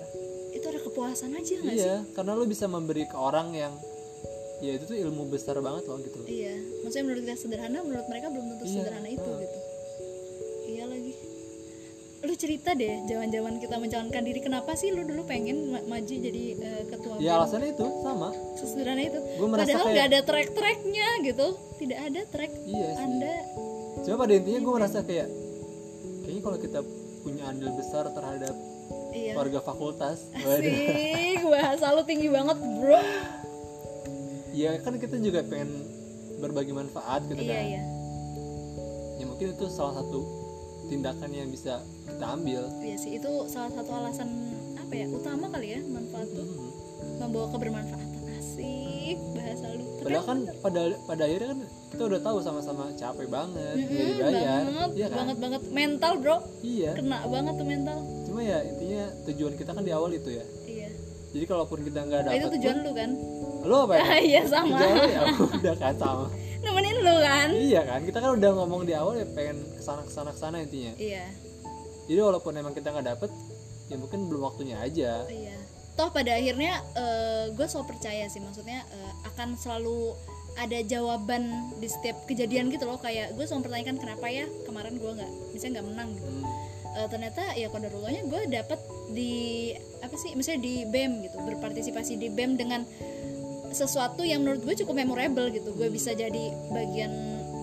itu ada kepuasan aja nggak sih
iya karena lu bisa memberi ke orang yang ya itu tuh ilmu besar banget loh gitu
Iya, maksudnya menurut kita sederhana, menurut mereka belum tentu
Iya,
sederhana itu
heeh.
gitu. Iya lagi. Lu cerita deh, zaman-zaman kita mencalonkan diri, kenapa sih lu dulu pengen ma- maju jadi eh, ketua
ya
BEM?
alasannya itu sama
Sesederhana itu.
Gua merasa
Padahal
kayak-
nggak ada track-tracknya gitu, tidak ada track.
iya sih
Anda,
cuma pada intinya gue merasa kayak kayaknya kalau kita punya andil besar terhadap
iya.
warga fakultas waduh
Asik, bahasa lu tinggi banget bro.
ya kan kita juga pengen berbagi manfaat gitu
Iya
kan
iya,
ya mungkin itu salah satu tindakan yang bisa kita ambil
iya sih itu salah satu alasan apa ya utama kali ya manfaat tuh
Hmm.
membawa kebermanfaatan asik bahasa lu.
Padahal kan pada pada akhirnya kan kita udah tahu sama-sama capek banget nggak
Mm-mm,
dibayar.
banget,
iya kan?
banget banget. Mental bro.
Iya.
Kena banget tuh mental.
Cuma ya intinya tujuan kita kan di awal itu ya.
Iya.
Jadi kalaupun kita nggak
Nah,
dapat
itu tujuan lu kan?
Lu apa ya?
Iya sama.
Tujuan lu ya? Udah kan sama.
Nemenin lu kan?
Iya kan? Kita kan udah ngomong di awal ya pengen ke sana ke sana ke sana intinya.
Iya.
Jadi walaupun emang kita nggak dapet ya mungkin belum waktunya aja.
Iya toh pada akhirnya gue selalu percaya sih maksudnya eh, akan selalu ada jawaban di setiap kejadian gitu loh. Kayak gue selalu mempertanyakan kenapa ya kemarin gue nggak misalnya nggak menang gitu?
Hmm.
Eh, ternyata ya kodarullahnya gue dapet di apa sih misalnya di BEM gitu berpartisipasi di BEM dengan sesuatu yang menurut gue cukup memorable gitu. Gue bisa jadi bagian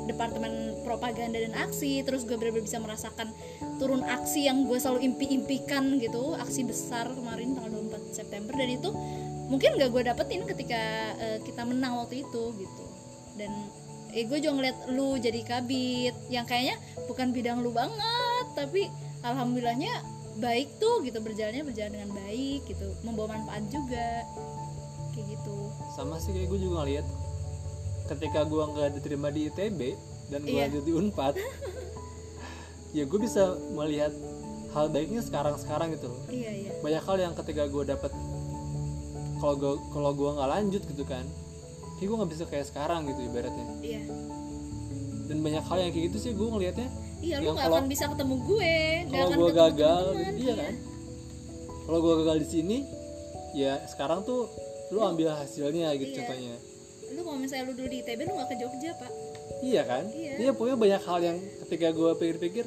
departemen propaganda dan aksi terus gue benar-benar bisa merasakan turun aksi yang gue selalu impi-impikan gitu aksi besar kemarin tanggal 24 September dan itu mungkin gak gue dapetin ketika eh, kita menang waktu itu gitu. Dan eh gue juga ngeliat lu jadi kabit yang kayaknya bukan bidang lu banget tapi alhamdulillahnya baik tuh gitu. Berjalannya berjalan dengan baik gitu. Membawa manfaat juga kayak gitu.
Sama sih kayak gue juga ngeliat ketika gue nggak diterima di ITB dan gue
Iya.
lanjut di Unpad ya gue bisa melihat hal baiknya sekarang sekarang gitu loh.
Iya iya.
Banyak hal yang ketika gue dapet kalau gue kalau gue nggak lanjut gitu kan kayak gue nggak bisa kayak sekarang gitu ibaratnya.
Iya.
Dan banyak hal yang kayak gitu sih gue ngelihatnya
iya lu nggak akan bisa ketemu gue
kalau gue gagal
teman-teman,
iya kan? Kalau gue gagal di sini ya sekarang tuh lu ambil hasilnya gitu
Iya.
contohnya.
Lu kalau misalnya lu dulu di ITB lu nggak ke Jogja pak.
Iya kan?
Iya.
iya pokoknya banyak hal yang ketika gue pikir-pikir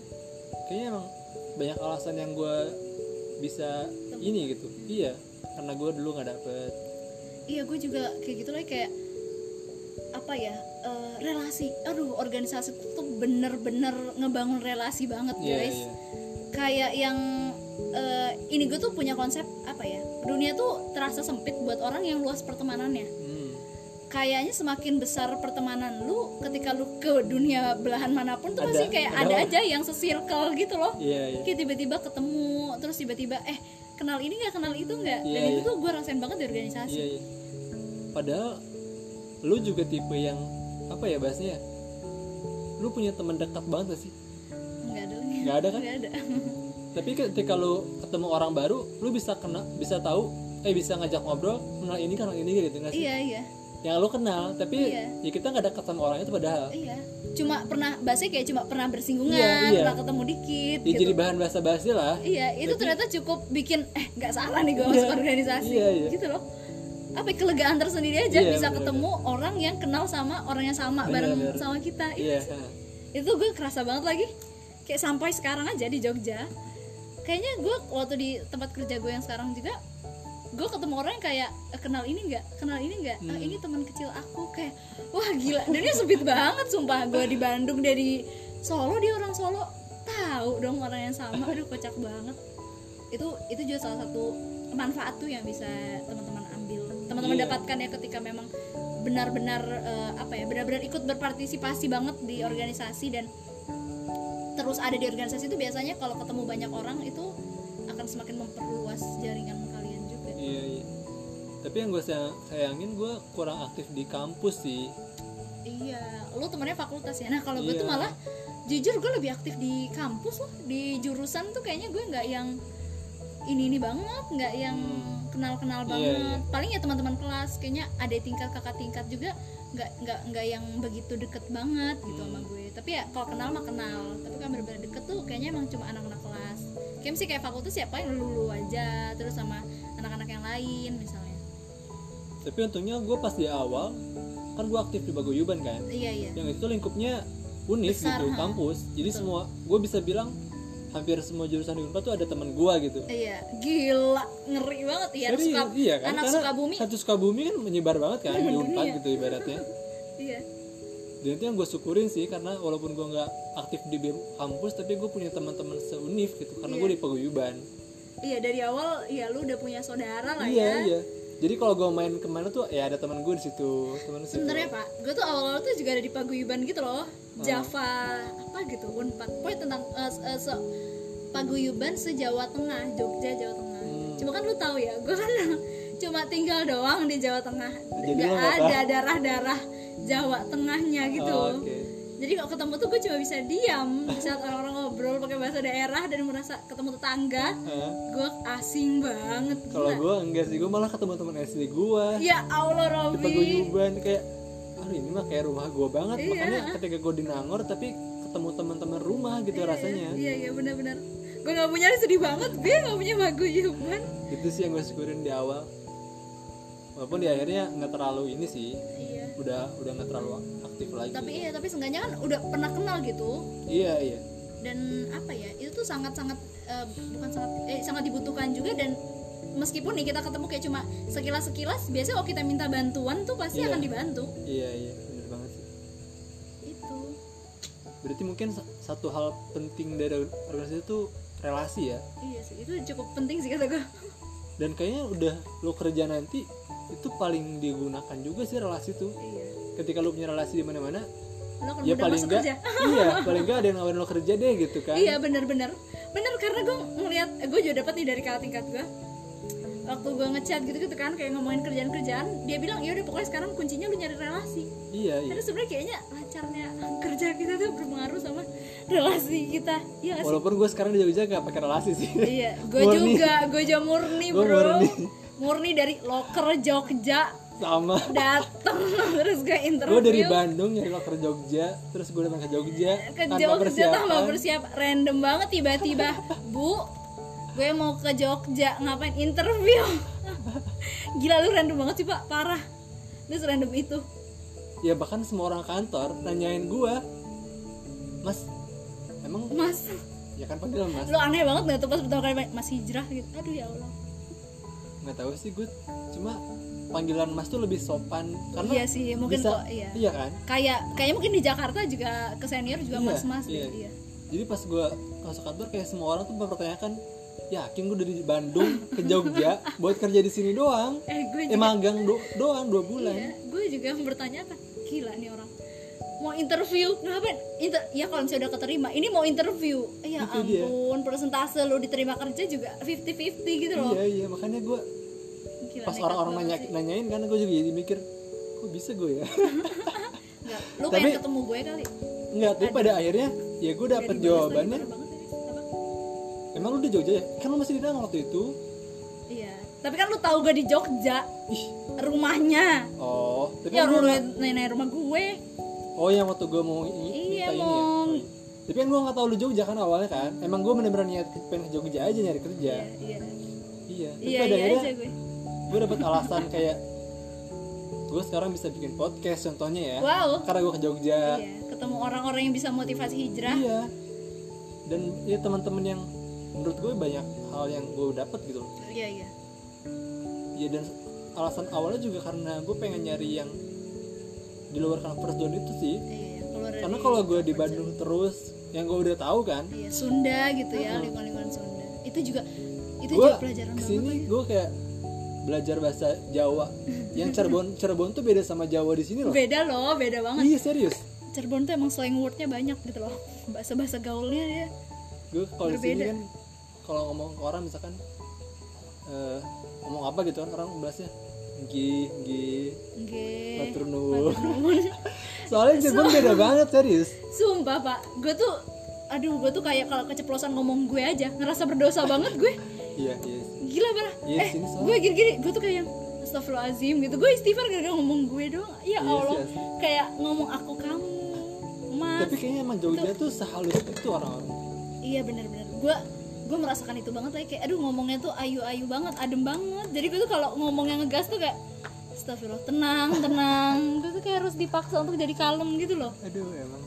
kayaknya emang banyak alasan yang gue bisa ini gitu. Iya karena gue dulu nggak dapet.
Iya gue juga kayak gitu lah kayak apa ya eh, relasi. Aduh organisasi tuh bener-bener ngebangun relasi banget
iya
guys.
iya.
Kayak yang eh, ini gue tuh punya konsep apa ya dunia tuh terasa sempit buat orang yang luas pertemanannya. Kayaknya semakin besar pertemanan lu ketika lu ke dunia belahan mana pun tuh
Ada-
pasti kayak
ada.
ada, aja yang sesirkel gitu loh.
Iya iya.
Kayak tiba-tiba ketemu terus tiba-tiba eh kenal ini nggak? Kenal itu nggak? Dan
Iya,
itu
iya.
tuh gue rasain banget di organisasi.
Iya iya. Padahal lu juga tipe yang apa ya bahasnya ya? lu punya teman dekat banget gak sih?
Nggak ada
nggak ada kan?
Nggak ada.
Tapi ketika lu ketemu orang baru lu bisa kena bisa tahu eh bisa ngajak ngobrol kenal ini kenal ini gitu nggak sih?
Iya iya
yang lu kenal tapi
Iya.
ya kita nggak dekat sama orangnya itu padahal.
Iya. Cuma pernah bahasanya kayak cuma pernah bersinggungan
Iya, iya.
pernah ketemu dikit
ya
gitu.
jadi bahan bahasa basi lah.
Iya itu
Tapi-
ternyata cukup bikin eh nggak salah nih gue
Iya,
masuk organisasi.
Iya, iya.
gitu loh. Apa ya, kelegaan tersendiri aja
Iya,
bisa
bener,
ketemu orang yang kenal sama orang yang sama
Bener,
bareng
bener.
sama kita.
Iya
Itu itu gue kerasa banget lagi. Kayak sampai sekarang aja di Jogja. Kayaknya gue waktu di tempat kerja gue yang sekarang juga gue ketemu orang yang kayak "Eh, kenal ini nggak? Kenal ini nggak? Ah,
Hmm.
ini teman kecil aku. Kayak wah gila. Dan dia sempit banget sumpah. Gue di Bandung dari Solo dia orang Solo. Tahu dong orang yang sama. Aduh kocak banget. Itu itu juga salah satu manfaat tuh yang bisa teman-teman ambil. Teman-teman
Iya.
dapatkan ya ketika memang benar-benar eh, apa ya benar-benar ikut berpartisipasi banget di organisasi dan terus ada di organisasi itu biasanya kalau ketemu banyak orang itu akan semakin memperluas jaringan
iya iya. Tapi yang gue sayangin gue kurang aktif di kampus sih.
Iya lu temennya fakultas ya. Nah kalau gue
Iya.
tuh malah jujur gue lebih aktif di kampus loh. Di jurusan tuh kayaknya gue nggak yang ini ini banget nggak yang kenal kenal
Iya,
banget.
iya.
paling ya teman-teman kelas kayaknya ada tingkat kakak tingkat juga nggak nggak nggak yang begitu deket banget gitu sama
Hmm.
gue. Tapi ya kalau kenal mah kenal. Tapi kan bener-bener deket tuh kayaknya emang cuma anak-anak kelas. Kayak sih kayak fakultas ya paling lulu aja terus sama anak-anak yang lain misalnya.
Tapi untungnya gue pas di awal kan gue aktif di Paguyuban kan?
Iya iya.
Yang itu lingkupnya unik
Besar,
gitu
ha.
kampus. Jadi semua gue bisa bilang hampir semua jurusan di Unpad tuh ada teman gue gitu.
Iya, gila, ngeri banget ya.
Serius,
suka,
iya kan?
anak
karena
Sukabumi,
satu Sukabumi kan menyebar banget kan di Unpad
Dunia.
gitu ibaratnya.
Iya,
dan itu yang gue syukurin sih karena walaupun gue nggak aktif di BEM kampus tapi gue punya teman-teman seunif gitu karena
Iya.
gue di Paguyuban
iya dari awal, iya lu udah punya saudara lah
iya
ya.
iya jadi kalau gue main ke mana tuh ya ada teman gue di situ teman
Sebenarnya pak, gue tuh awal-awal tuh juga ada di paguyuban gitu loh, Java apa gitu, Unpad. Pokoknya tentang eh, se- eh, se- paguyuban se Jawa Tengah, Jogja Jawa Tengah.
Hmm.
Cuma kan lu tahu ya, gue kan cuma tinggal doang di Jawa Tengah,
Jadi
nggak ada darah-darah Jawa Tengahnya gitu.
Oh, oke
jadi kalau ketemu tuh gue cuma bisa diam. Di saat orang-orang ngobrol pakai bahasa daerah dan merasa ketemu tetangga gue asing banget.
Kalau gue enggak sih gue malah ketemu teman SD gue
ya Allah Robi.
Paguyuban kayak aduh ini mah kayak rumah gue banget.
Iya.
makanya ketika gue di Nangor tapi ketemu teman-teman rumah gitu rasanya.
iya iya benar-benar. Gue nggak punya sedih banget gue nggak punya paguyuban.
Itu sih yang gue syukurin di awal. Walaupun di akhirnya nggak terlalu ini sih.
Iya.
Udah udah nggak terlalu aktif lagi
tapi iya tapi seenggaknya kan udah pernah kenal gitu.
Iya iya.
Dan apa ya itu tuh sangat-sangat eh, bukan sangat eh, sangat dibutuhkan juga dan meskipun nih kita ketemu kayak cuma sekilas-sekilas biasanya kalau kita minta bantuan tuh pasti
Iya.
akan dibantu.
Iya iya bener banget sih.
Itu.
Berarti mungkin sa- satu hal penting dari organisasi itu relasi ya?
Iya sih itu cukup penting sih kata gue
dan kayaknya udah lo kerja nanti itu paling digunakan juga sih relasi tuh.
Iya
ketika lo punya relasi di mana-mana ya paling enggak iya paling enggak ada yang nawarin lo kerja deh gitu kan.
Iya bener-bener bener. Karena gue ngeliat gue juga dapat nih dari kakak tingkat gue waktu gue ngechat gitu gitu kan kayak ngomongin kerjaan kerjaan dia bilang ya udah pokoknya sekarang kuncinya lu nyari relasi.
Iya iya.
Karena sebenarnya kayaknya pacarnya kerja kita tuh berpengaruh sama relasi kita. Iya gak sih?
Walaupun gue sekarang di Jogja gak pakai relasi sih.
Iya gue juga gue juga murni bro.
murni.
murni dari loker Jogja
sama.
Dateng terus gue interview.
Gue dari Bandung nyari loker Jogja terus gue datang ke Jogja
ke
tanpa
Jogja
persiapan.
tanpa bersiap random banget tiba-tiba bu gue mau ke Jogja ngapain interview? Gila lu random banget sih pak. Parah. Lu random itu.
Ya bahkan semua orang kantor nanyain gue mas emang?
Mas.
Ya kan panggilan mas.
Lu aneh banget nggak tuh pas pertama kali mas hijrah gitu. Aduh ya allah.
Nggak tahu sih gue cuma panggilan mas tuh lebih sopan karena
iya sih mungkin
bisa,
kok iya.
iya kan?
Kayak kayaknya mungkin di Jakarta juga ke senior juga
Iya,
mas mas
iya.
iya.
jadi pas gue masuk kantor kayak semua orang tuh mempertanyakan yakin gue dari Bandung ke Jogja buat kerja di sini doang.
Eh gue
eh
juga
magang do- doang dua bulan.
iya, gue juga mempertanyakan gila nih orang mau interview ngapain Inter ya kalau misalnya udah keterima ini mau interview. Eh, ya
Itu dia.
ampun persentase lu diterima kerja juga 50-50 gitu loh.
Iya iya makanya gue pas orang-orang nanya
sih.
nanyain kan gue juga jadi mikir kok bisa gue ya?
Nggak, lu
Tapi-
pengen ketemu gue kali.
Enggak, tapi pada akhirnya ya gue dapet jawabannya.
banget
emang lu di Jogja ya? Kan lu masih di Danang waktu itu.
Iya. Tapi kan lu tahu gue di Jogja.
Ih.
Rumahnya.
Oh tapi
ya
kan lu
lu nanya rumah gue.
Oh yang waktu gue mau
Iya,
minta ini ya?
Mau-
iya. tapi kan gue nggak tahu lu Jogja kan awalnya kan? Emang gue bener-bener niat pengen ke Jogja aja nyari kerja.
Iya iya.
Iya tapi
iya
pada
iya
akhirnya
gue
dapet alasan kayak gue sekarang bisa bikin podcast contohnya ya.
Wow.
Karena gue ke Jogja.
Iya ketemu orang-orang yang bisa motivasi hijrah.
Iya. Dan ya teman-teman yang menurut gue banyak hal yang gue dapet gitu loh.
Iya iya.
Ya dan alasan awalnya juga karena gue pengen nyari yang di luar comfort zone itu sih.
Iya iya. keluar
karena kalau gue di Bandung terus yang gue udah tahu kan.
Iya Sunda gitu ya lingkungan-lingkungan Sunda. Itu juga itu
gue
juga pelajaran banget
ke sini gue kayak belajar bahasa Jawa. Yang Cirebon Cirebon tuh beda sama Jawa di sini loh.
Beda loh beda banget.
Iya serius.
Cirebon tuh emang slang wordnya banyak gitu loh. Bahasa-bahasa gaulnya dia
gue kalau di sini kan kalau ngomong ke orang misalkan eh, ngomong apa gitu kan orang bahasnya gi gi
Nggih.
matur Nuwun. soalnya Cirebon beda banget serius.
Sumpah pak, gue tuh, aduh gue tuh kayak kalau keceplosan ngomong gue aja ngerasa berdosa banget gue.
iya iya
Gila parah.
Iya,
eh, gue gini-gini, gue tuh kayak yang Astagfirullahaladzim gitu. Gue istighfar gara-gara ngomong gue doang. Ya
Iya
Allah,
asli.
kayak ngomong aku kamu, mas.
tapi kayaknya emang Jogja tuh sehalus itu orang-orang
Iya bener-bener. Gue gue merasakan itu banget lagi kayak aduh ngomongnya tuh ayu-ayu banget, adem banget. Jadi gue tuh kalau ngomong yang ngegas tuh kayak Astagfirullah, tenang, tenang. gue tuh kayak harus dipaksa untuk jadi kalem gitu loh.
aduh emang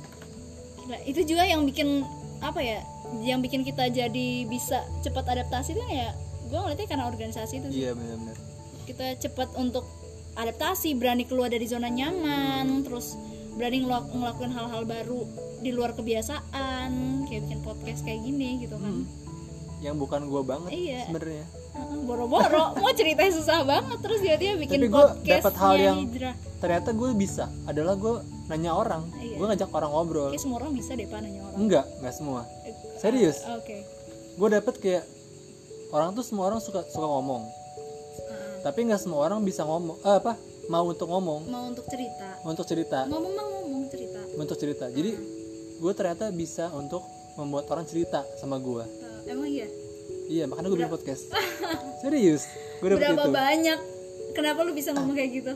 Gila, itu juga yang bikin apa ya yang bikin kita jadi bisa cepat adaptasi itu ya gue ngeliatnya karena organisasi itu sih.
Iya benar-benar.
Kita cepat untuk adaptasi berani keluar dari zona nyaman terus berani ngelak- ngelakuin hal-hal baru di luar kebiasaan kayak bikin podcast kayak gini gitu kan.
Yang bukan gue banget
Iya.
sebenarnya.
Boro-boro. Mau ceritanya susah banget terus dia dia bikin
Tapi
podcast
dapat hal yang-
hijrah
ternyata gue bisa. Adalah gue nanya orang.
Iya.
gue ngajak orang ngobrol.
Kayak semua orang bisa deh pak nanya orang.
Enggak enggak semua. Serius.
oke.
Gue dapet kayak orang tuh semua orang suka suka ngomong. Tapi nggak semua orang bisa ngomong eh, apa mau untuk ngomong.
Mau untuk cerita.
Mau untuk cerita.
Ngomong mah ngomong cerita.
Mau untuk cerita. Jadi gue ternyata bisa untuk membuat orang cerita sama gue
Eh, emang iya?
Iya makanya gue bikin podcast. Serius? Gue
berapa
itu.
banyak? Kenapa lu bisa ngomong kayak gitu?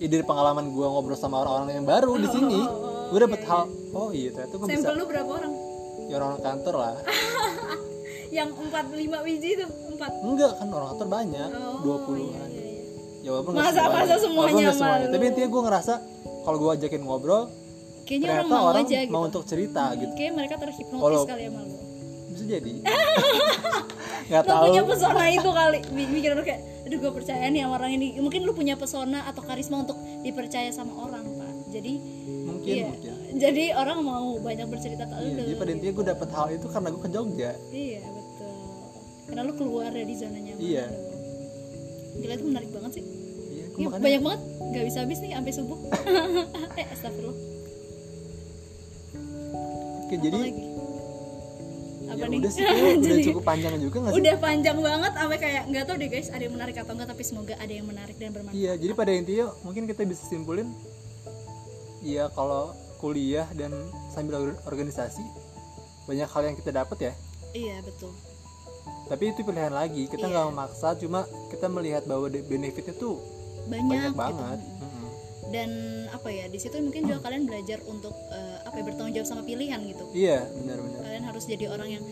Ya, dari pengalaman gue ngobrol sama orang-orang yang baru di sini
oh,
gue dapet hal oh iya ternyata gue bisa.
Sampel lu berapa orang?
Ya orang kantor lah
yang empat lima biji itu empat.
Enggak kan orang kantor banyak
Oh,
20
iya,
an
iya, iya.
ya walaupun
Masa-
semuanya.
masa semuanya
Walaupun semuanya.
malu.
tapi intinya gue ngerasa kalau gue ajakin ngobrol
kayaknya orang mau
orang
aja gitu.
mau untuk cerita gitu.
kayak mereka terhipnotis
Kalau-
kali ya malu
bisa jadi. Nggak
lu
tahu.
punya pesona itu kali. Bikin orang kayak aduh gue percaya nih sama orang ini. Mungkin lu punya pesona atau karisma untuk dipercaya sama orang pak. Jadi
mungkin
iya.
mungkin
jadi orang mau banyak bercerita ke
Iya,
lu.
jadi pada intinya gue dapet hal itu karena gue ke Jogja.
Iya betul. Karena lu keluar dari zona nyaman
Iya.
lu. gila itu menarik banget sih.
Iya
Iya,
makanya
banyak banget. Nggak bisa habis nih sampai subuh. Eh astagfirullah.
Oke jadi
Apalagi? apa
ya
nih?
udah sih udah
Jadi,
cukup panjang juga nggak sih?
Udah panjang banget sampai kayak nggak tahu deh guys ada yang menarik atau enggak tapi semoga ada yang menarik dan bermanfaat.
Iya, jadi pada intinya mungkin kita bisa simpulin ya kalau kuliah dan sambil or- organisasi banyak hal yang kita dapat ya.
iya betul
Tapi itu pilihan lagi, kita
Iya.
nggak memaksa, cuma kita melihat bahwa benefitnya tuh
banyak,
banyak,
gitu.
banget.
Mm.
Mm-mm.
dan apa ya di situ mungkin juga kalian belajar untuk eh, apa ya bertanggung jawab sama pilihan gitu
Iya, benar-benar.
kalian harus jadi orang yang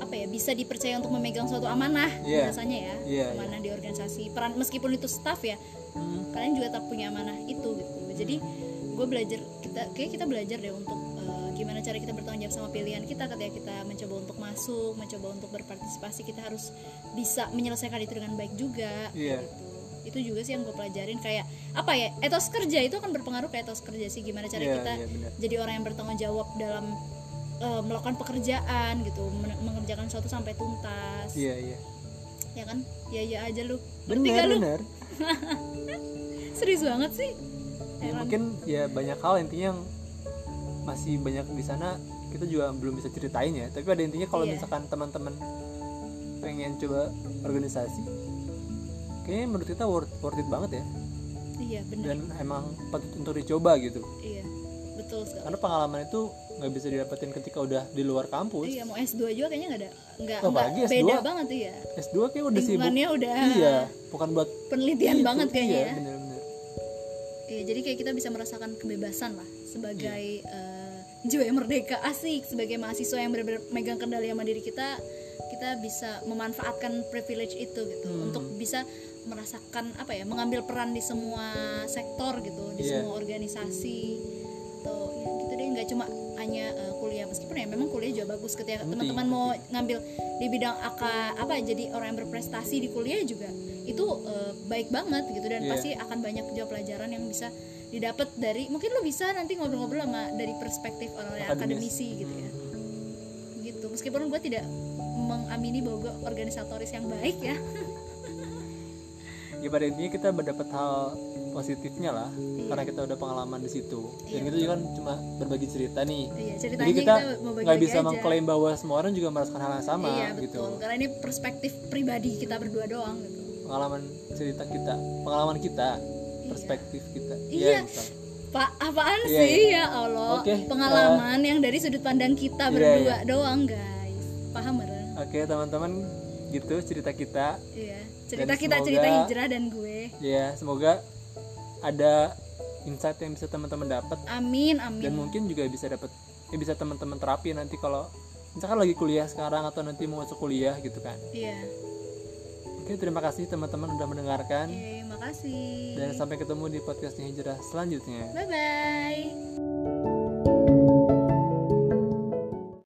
apa ya bisa dipercaya untuk memegang suatu amanah
Iya.
biasanya ya
Iya,
amanah di organisasi peran meskipun itu staff ya
Mm.
kalian juga tak punya amanah itu gitu jadi gue belajar kita kayak kita belajar deh untuk eh, gimana cara kita bertanggung jawab sama pilihan kita ketika kita mencoba untuk masuk mencoba untuk berpartisipasi kita harus bisa menyelesaikan itu dengan baik juga
Iya.
gitu itu juga sih yang gue pelajarin kayak apa ya etos kerja itu akan berpengaruh ke etos kerja sih gimana cara
Iya,
kita
iya, benar.
jadi orang yang bertanggung jawab dalam eh, melakukan pekerjaan gitu men- mengerjakan sesuatu sampai tuntas
Iya, iya.
ya kan ya ya aja lu
Benar,
lu
benar.
serius banget sih
Ya,
Heran.
mungkin ya banyak hal intinya yang masih banyak di sana kita juga belum bisa ceritain ya. Tapi pada intinya kalau
Iya.
misalkan teman-teman pengen coba organisasi, kayaknya menurut kita worth, worth it banget ya.
iya benar
Dan emang patut untuk dicoba gitu.
iya betul sekali
Karena pengalaman itu nggak bisa didapetin ketika udah di luar kampus.
iya mau S2 juga kayaknya nggak ada nggak
Oh,
nggak
apalagi S2.
beda banget iya
S2 kayak udah sibuk.
udah
Iya, bukan buat
penelitian
itu.
banget kayaknya
iya,
ya
bener-bener.
Iya, jadi kayak kita bisa merasakan kebebasan lah sebagai eh, jiwa yang merdeka. Asik sebagai mahasiswa yang benar-benar megang kendali sama diri kita kita bisa memanfaatkan privilege itu gitu.
Hmm.
untuk bisa merasakan apa ya mengambil peran di semua sektor gitu di
Iya.
semua organisasi. Atau ya gitu deh nggak cuma hanya eh, kuliah. Meskipun ya memang kuliah juga bagus. Ketika teman-teman mau ngambil di bidang aka apa jadi orang yang berprestasi di kuliah juga itu eh, baik banget gitu dan
Iya.
pasti akan banyak juga pelajaran yang bisa didapat dari mungkin lo bisa nanti ngobrol-ngobrol sama dari perspektif orang
Akademis.
akademisi gitu ya. Gitu meskipun gue tidak mengamini bahwa gue organisatoris yang baik ya.
Ya pada intinya kita mendapat hal positifnya lah karena kita udah pengalaman di situ. Dan
Iya,
kita juga kan cuma berbagi cerita nih.
Iya ceritanya
jadi kita nggak bisa
aja.
mengklaim bahwa semua orang juga merasakan hal yang sama
iya
gitu.
betul. Karena ini perspektif pribadi kita berdua doang gitu
pengalaman cerita kita pengalaman kita perspektif kita
Iya.
Ya, misal.
Pak, apaan
Iya,
sih ya Allah?
Oke,
Pengalaman yang dari sudut pandang kita
Iya,
berdua
iya.
doang, guys. Paham Meren?
oke teman-teman gitu cerita kita
Iya. Cerita
Dan
kita
semoga-
cerita hijrah dan gue.
ya semoga ada insight yang bisa teman-teman dapat
Amin,
dan
amin.
mungkin juga bisa dapat ya bisa teman-teman terapi nanti kalau misalkan lagi kuliah sekarang atau nanti mau masuk kuliah gitu kan
Iya.
Oke terima kasih teman-teman udah mendengarkan
Oke, makasih.
dan sampai ketemu di podcast hijrah selanjutnya
Bye bye.